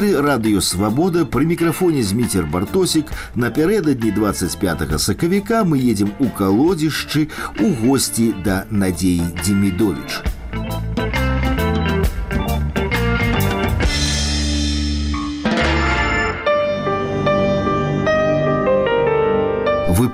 эфіры радыёвабода пры мікрафоне зміцер бартосік напярэдадні 25 сакавіка мы едзем у калодзішчы у госці да надзеі Демідович.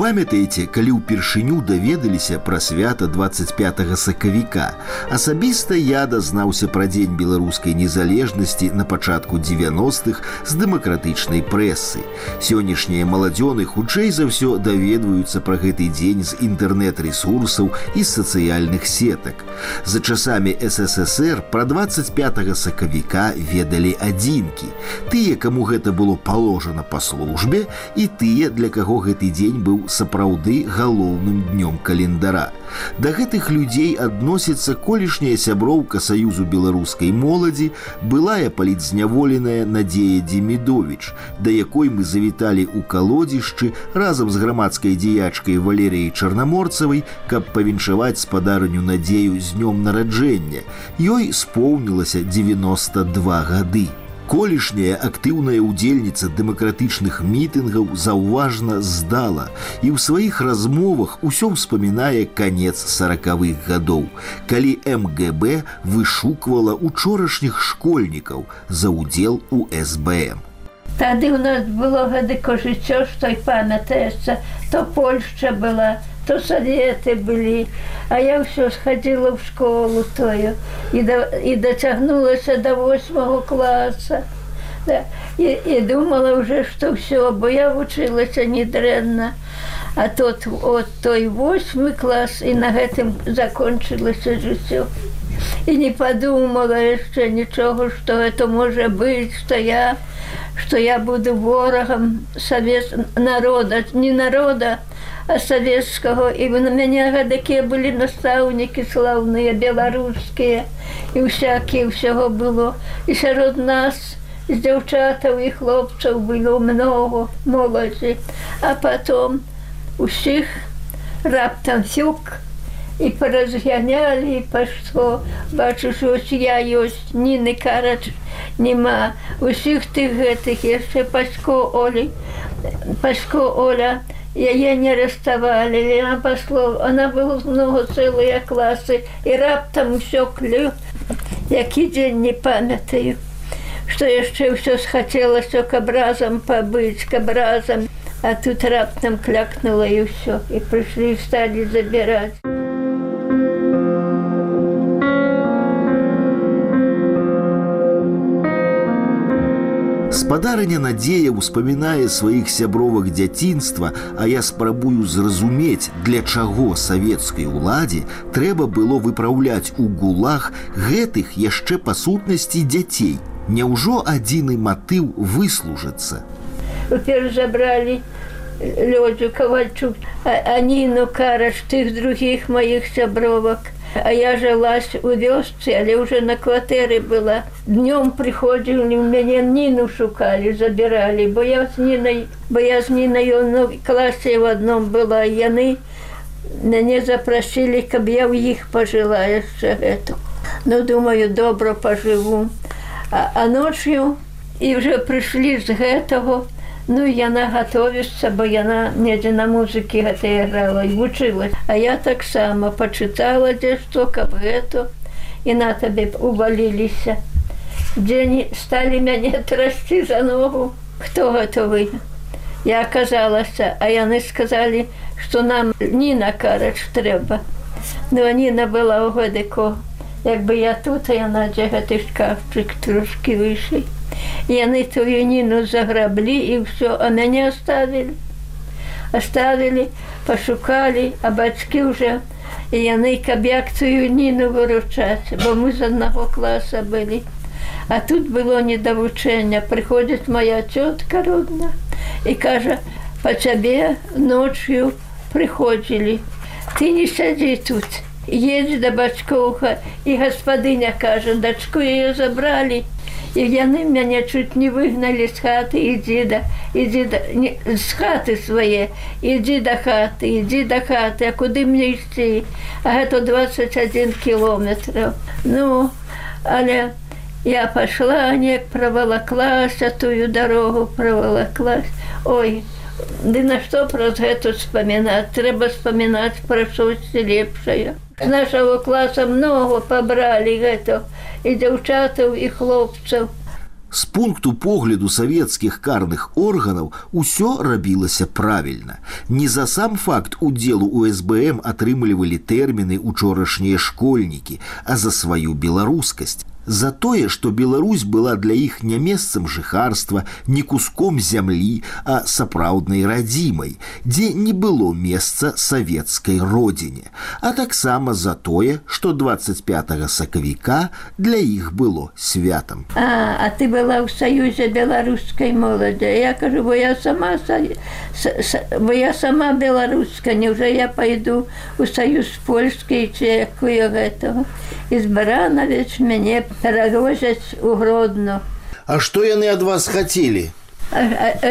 памятаеце, калі ўпершыню даведаліся пра свята 25 сакавіка. Асабіста я дазнаўся пра дзень беларускай незалежнасці на пачатку 90-х з дэмакратычнай прэсы. Сённяшнія маладзёны хутчэй за ўсё даведваюцца пра гэты дзень з інтэрнэт-ресурсаў і сацыяльных сетак. За часамі ССР пра 25 сакавіка ведалі адзінкі. Тыя, каму гэта было паложана па службе і тыя, для каго гэты дзень быў быў сапраўды галоўным днём календара. Да гэтых людзей адносіцца колішняя сяброўка саюзу беларускай моладзі, былая палітзняволеная надзея Демідович, да якой мы завіталі ў калодзішчы разам з грамадскай дзеячкай валерыяй чарнаморцавай, каб павіншаваць спадарню надзею з днём нараджэння. Ёй споўнілася 92 гады колішняя актыўная ўдзельніца дэмакратычных мітынгаў заўважна здала і ў сваіх размовах усё ўспамінае канец сорокавых гадоў, калі МГБ вышуквала учорашніх школьнікаў за ўдзел у СБМ. Тады ў нас было гэтыко жыццё, што і памятаецца, то Польшча была, то советы былі а я ўсё сходила в школу тою і да, і дацягнулася до восьмого класа да, і, і думала уже что все бо я вучылася недрэнна а тот от той восьмы клас і на гэтым закончылася жыццё і не подумала яшчэ нічога что это можа быть что я что я буду ворагам совет народа не народа а савецкага і вы на мяне такія былі настаўнікі слаўныя беларускія і всякие ўсяго было. І сярод нас з дзяўчатаў і хлопцаў было много моладзі а потом усіх раптам сюк і паразганялі па што бачыш ось я ёсць ніны карач нема. Усіх тых гэтых яшчэ пачко олі пачко оля і яе не арыставалі она пасло она было много цэлыя класы і раптам усё клю які дзень не памятаю. Што яшчэ ўсё схацелася каб разам пабыць каб разам. А тут раптам клякнула і ўсё і прыйшлі сталі забіраць гаспадарыня надзея ўспамінае сваіх сябровак дзяцінства, а я спрабую зразумець, для чаго савецкай уладзе трэба было выпраўляць у гулах гэтых яшчэ па сутнасці дзяцей. Няўжо адзіны матыў выслужацца. Уперш забралі лёдзю кавальчук, аніну караш тых другіх маіх сябровак. А я жылась у вёсцы, але уже на кватэры была. Днём прыходзілі мяне ніну шукалі, забіралі, бо я з нінай, бо я з нінай ну, класе в адном была яны мяне запрасілі, каб я ў іх пажыла яшчэ гэту. Ну думаю, добра пажыву. А, а ночью і вже прыйшлі з гэтага, Ну яна гатовішся, бо яна недзе на музыкі гэта іграла і вучылась. А я таксама пачытала дзе што каб гэту і на табе уваліліся. Дзень сталі мяне трасці за ногу. Хто гэта вы? Я аказалася, а яны сказалі, што нам ні на карач трэба. Ну Ніна была ў гэтыко. Як бы я тут, яна дзе гэты шкафчык трошки выйшлі яны тую ніну заграблі і ўсё а мяне оставілі оставілі пашукалі а бацькі уже і яны каб як цую ніну выручаць бо мы з аднаго класа былі а тут было недавучэння прыходзіць моя цётка родна і кажа по цябе ночью прыходзілі ты не сядзі тут едзь да бацькоўха і гаспадыня кажа дачку яе забралі. І яны мяне чуть не выгналі з хаты ідзі да ідзі да, не, з хаты свае. Ідзі да хаты ідзі да хаты а куды мне ісці? А гэта 21 кіметраў ну але я пошла неяк правалаклася тую дарогу правалаклась ой ды на што праз гэта вспоминаць трэба вспоминаць пра штосьці лепшае. З нашего класа много пабралі гэта і дзяўчатаў і хлопцаў. З пункту погляду савецкіх карных органаў усё рабілася правільна. Не за сам факт удзелу у СБМ атрымлівалі тэрміны учорашнія школьнікі, а за сваю беларускасць за тое, што Беларусь была для іх не месцам жыхарства, не куском зямлі, а сапраўднай радзімай, дзе не было месца савецкай родзіне, а таксама за тое, што 25 сакавіка для іх было святам. А, а ты была ў саюзе беларускай моладзі. Я кажу, бо я сама бо я сама беларуска, Няўжо я пайду у саюз польскі ці якую гэтага. І з баранавіч мяне перавозяць у гродно. А што яны ад вас хацелі?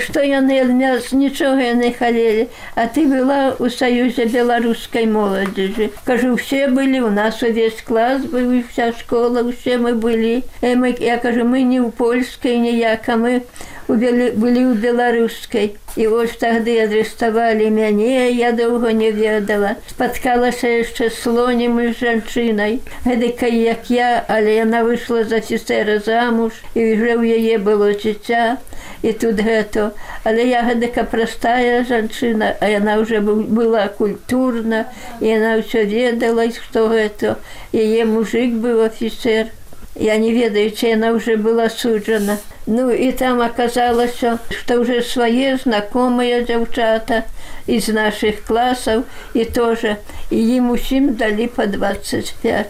што яны ад нас нічога яны халелі, А ты была ў саюзе беларускай моладзежы. Кажу усе былі у нас увесь клас быў вся школа, усе мы былі. Э, мы, я кажу мы не ў польскай ніяка мы былі ў беларускай і вось тады адреставалі мяне я доўга не ведала. Спаткалася яшчэ слонем і жанчынай гэтыкай як я але яна выйшла з афіцера замуж і вже ў яе было дзіця і тут гэта але я гэтака простая жанчына а яна уже была культурна і яна ўсё ведала што гэта яе мужик быў афіцер я не ведаю ці яна уже была суджана Ну і там аказалася, што ўжо свае знакомыя дзяўчата з наших класаў і тоже і ім усім далі по 25.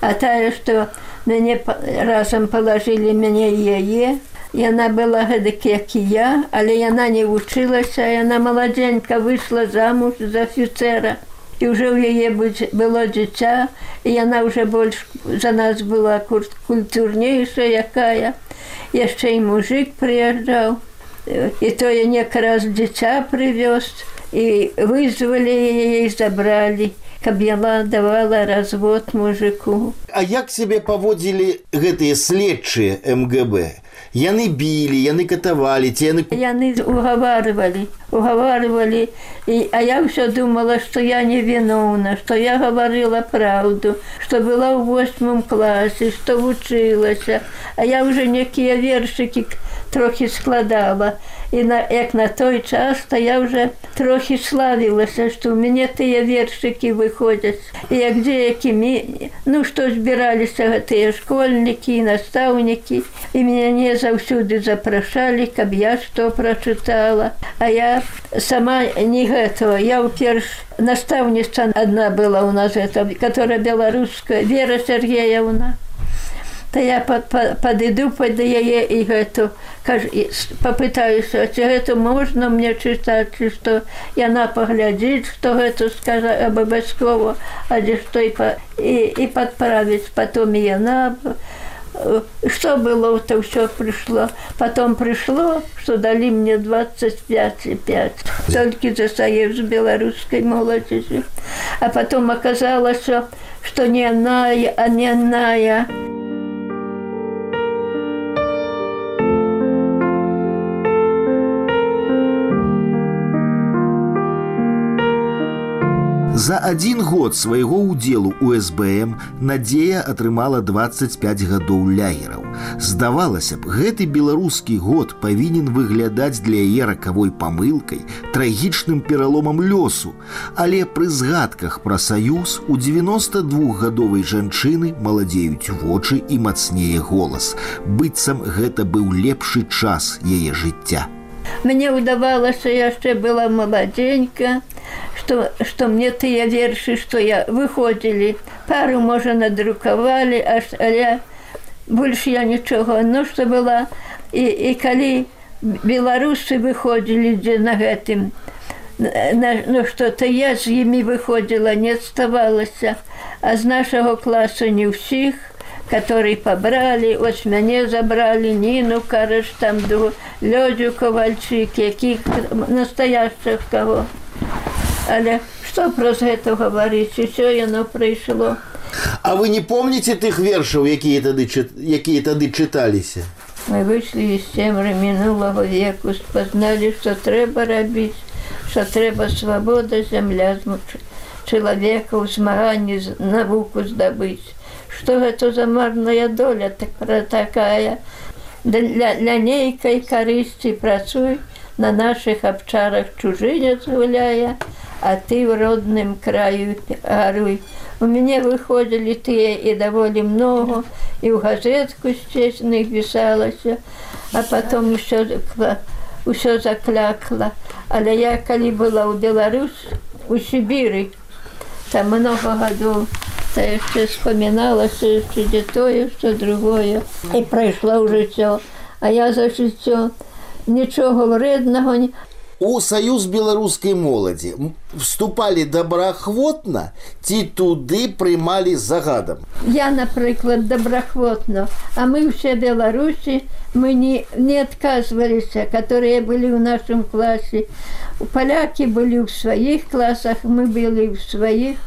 А тая, што мяне разам палажылі мяне яе, Яна была гэтак як і я, але яна не вучылася, яна маладзенька выйшла замуж з афіцера. І ўжо ў яе было дзіця, і яна ўжо больш за нас была культурнейшая якая яшчэ і мужик прыязджаў і тое некалькі раз дзіця прывёз і вызвалі яе і забралі каб яна давала развод мужику А як сябе паводзілі гэтыя следчыя МГБ яны білі яны катавалі ці яны яны угаварвалі угаварвалі. І а я ўсё думала што я не віноўна што я гаварыла праўду што была ў восьмым класе што вучылася. А я ўжо некія вершыкі трохі складала. І на як на той час то я уже трохі славілася што ў мяне тыя вершыкі выходзяць і як дзе якімі ну што збіраліся гэтыя школьнікі настаўнікі і мяне заўсюды запрашалі каб я што прачытала а я сама не гэтага я ў перш настаўніца адна была у нас это которая беларуская вера Сергеевна то я падыду под яе і гэту попытаюся ці гэта можна мне чытаць ці што. Яна паглядзіць што гэта скажа абавязкова а дзе што і, па, і, і падправіць. Потом яна что было то ўсё прыйшло потом прыйшло что далі мне 25 5 толькі за саев з беларускай моладзі. А потом аказалася что не аная а не аная За адзін год свайго ўдзелу у СБМ надзея атрымала 25 гадоў лягераў. Здавалася б, гэты беларускі год павінен выглядаць для яе ракавой памылкай, трагічным пераломам лёсу. Але пры згадках пра саюз у 92гадовай жанчыны маладзеюць вочы і мацнее голас. быццам гэта быў лепшы час яе жыцця. Мне ўдавалася яшчэ была маладзенька, што, што мне тыя вершы, што я выходзілі, пару можа надрукавалі, аж але больш я нічога, ну што была і, і калі беларусы выходзілі дзе на гэтым, на, ну што-то я з імі выходзіла, не адставалася, а з нашага класу не ўсіх, который пабралі ось мяне забралі ніну карыш там лёдзю кавальчык якіх настоящых кого але што праз гэта гаварыць усё яно прыйшло А вы не помните тых вершаў якія тады якія тады чыталіся мы выйшлі з цемры мінулого веку спазналі што трэба рабіць што трэба свабода зямля чалавека ў змаганні навуку здабыць што гэта за марная доля так такая для, для нейкай карысці працуй на наших абчарах чужынец гуляе а ты в родным краю гаруй у мяне выходзілі тыя і даволі много і ў газетку сцесных пісалася а потом усё ўсё заклякла. Але я калі была ў Беларусь у Сібіры там много гадоў та яшчэ вспоміналася яшчэ дзе тое што другое. І прайшло ў жыццё а я за жыццё нічога вреднага не у саюз беларускай моладзі вступалі добраахвотна ці туды прымалі загадам я напрыклад добраахвотна а мы ўсе беларусі мы не не адказваліся которые былі ў нашым класе у палякі былі ў сваіх класах мы былі ў сваіх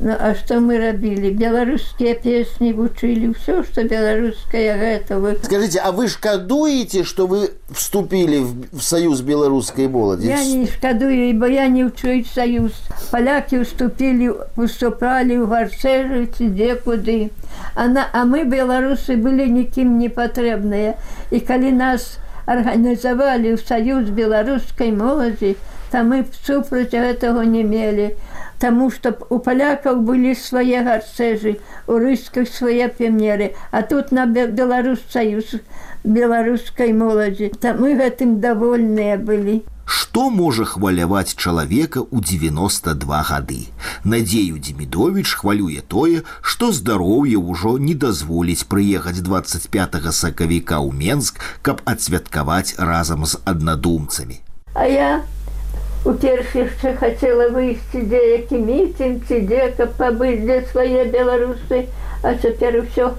Ну, а что мы рабілі беларускія песні вучылі ўсё что беларуская гэта вы скажите а вы шкадуеце что вы вступілі в союз беларускай моладзі я не шкадую бо я не ўчуюць союз. Палякі уступілі выступалі ў гарцэжыці дзе куды. Она а мы беларусы былі нікім не патрэбныя і калі нас арганізавалі ў саюз беларускай моладзі там мы супраць гэтага не мелі а Таму што у палякаў былі свае гарцэжы, у рысках свае пемеры, а тут на Беларусь саюз беларускай моладзі. Там мы гэтым давольныя былі. Што можа хваляваць чалавека ў 92 гады. Надзею Демідович хвалюе тое, што здароўе ўжо не дазволіць прыехаць 25 сакавіка ў Менск, каб адсвяткаваць разам з аднадумцамі. А я у першы яшчэ хацела выйсці дзе які мітинг ці дзе каб пабыць дзе свае беларусы а цяпер усё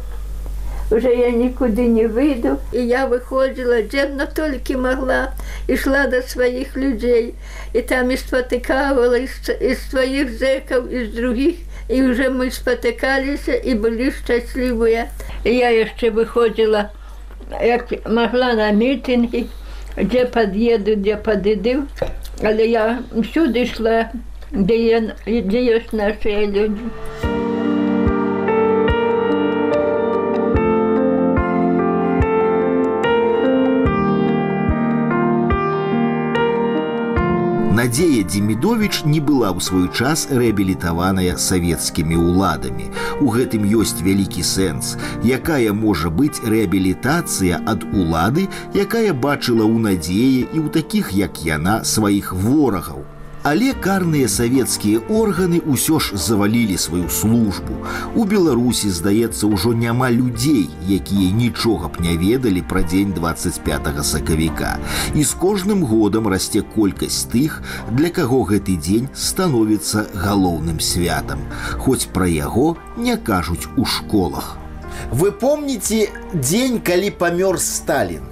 уже я нікуды не выйду. І я выходзіла дзедна толькі магла ішла да сваіх людзей і там і спатыкавала з сваіх зэкаў і з другіх і уже мы спатыкаліся і былі шчаслівыя я яшчэ выходзіла як магла на мітингі дзе пад'еду дзе падыдыў але я всюды йшла, де є, де є наші люди. Надзея Демідович не была ў свой час рэабілітаваная савецкімі ўладамі. У гэтым ёсць вялікі сэнс, якая можа быць рэабілітацыя ад улады, якая бачыла ў надзеі і ў такіх, як яна сваіх ворагаў. Але карныя савецкія органы ўсё ж завалілі сваю службу. У Беларусі, здаецца, ужо няма людзей, якія нічога б не ведалі пра дзень 25 сакавіка. І з кожным годам расце колькасць тых, для каго гэты дзень становіцца галоўным святам. Хоць пра яго не кажуць у школах. Вы помніце дзень, калі памёр Сталін.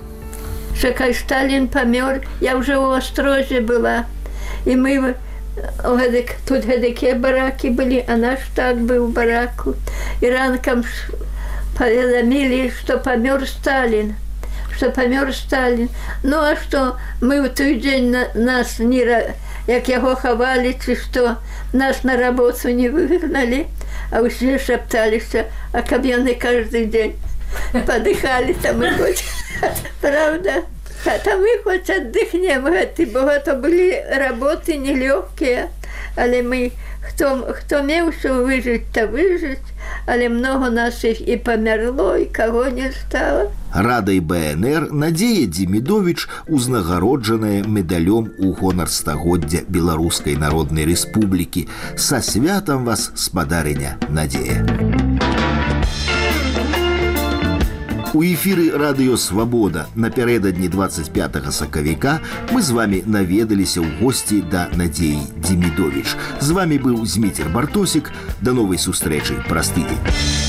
Чакай Сталін памёр, я ўжо ў астрозе была і мы гэтак, тут гэтакія баракі былі а наш так быў бараку. І ранкам паведамілі што памёр сталін што памёр сталін ну а што мы ў той дзень на нас не як яго хавалі ці што нас на работу не выгналі а ўсе шапталіся а каб яны каждый дзень падыхалі там і хоць правда Та мы хоць аддыхнем гэты, бо гэта былі работы нелёгкія, але мы хто, хто меўся выжыць, то выжыць, але много нашых і памярло і каго не стала. Радай БНР Надзея Демідович узнагароджаная медалём у гонар стагоддзя Беларускай народнай рэспублікі. Са святам вас спадарыня Надзея. У эфіры радыёвабода напярэдадні 25 сакавіка мы з вами наведаліся ў госці да надзеі Демідович. З вами быў зміцер бартосік да новай сустрэчы праз тыдзень.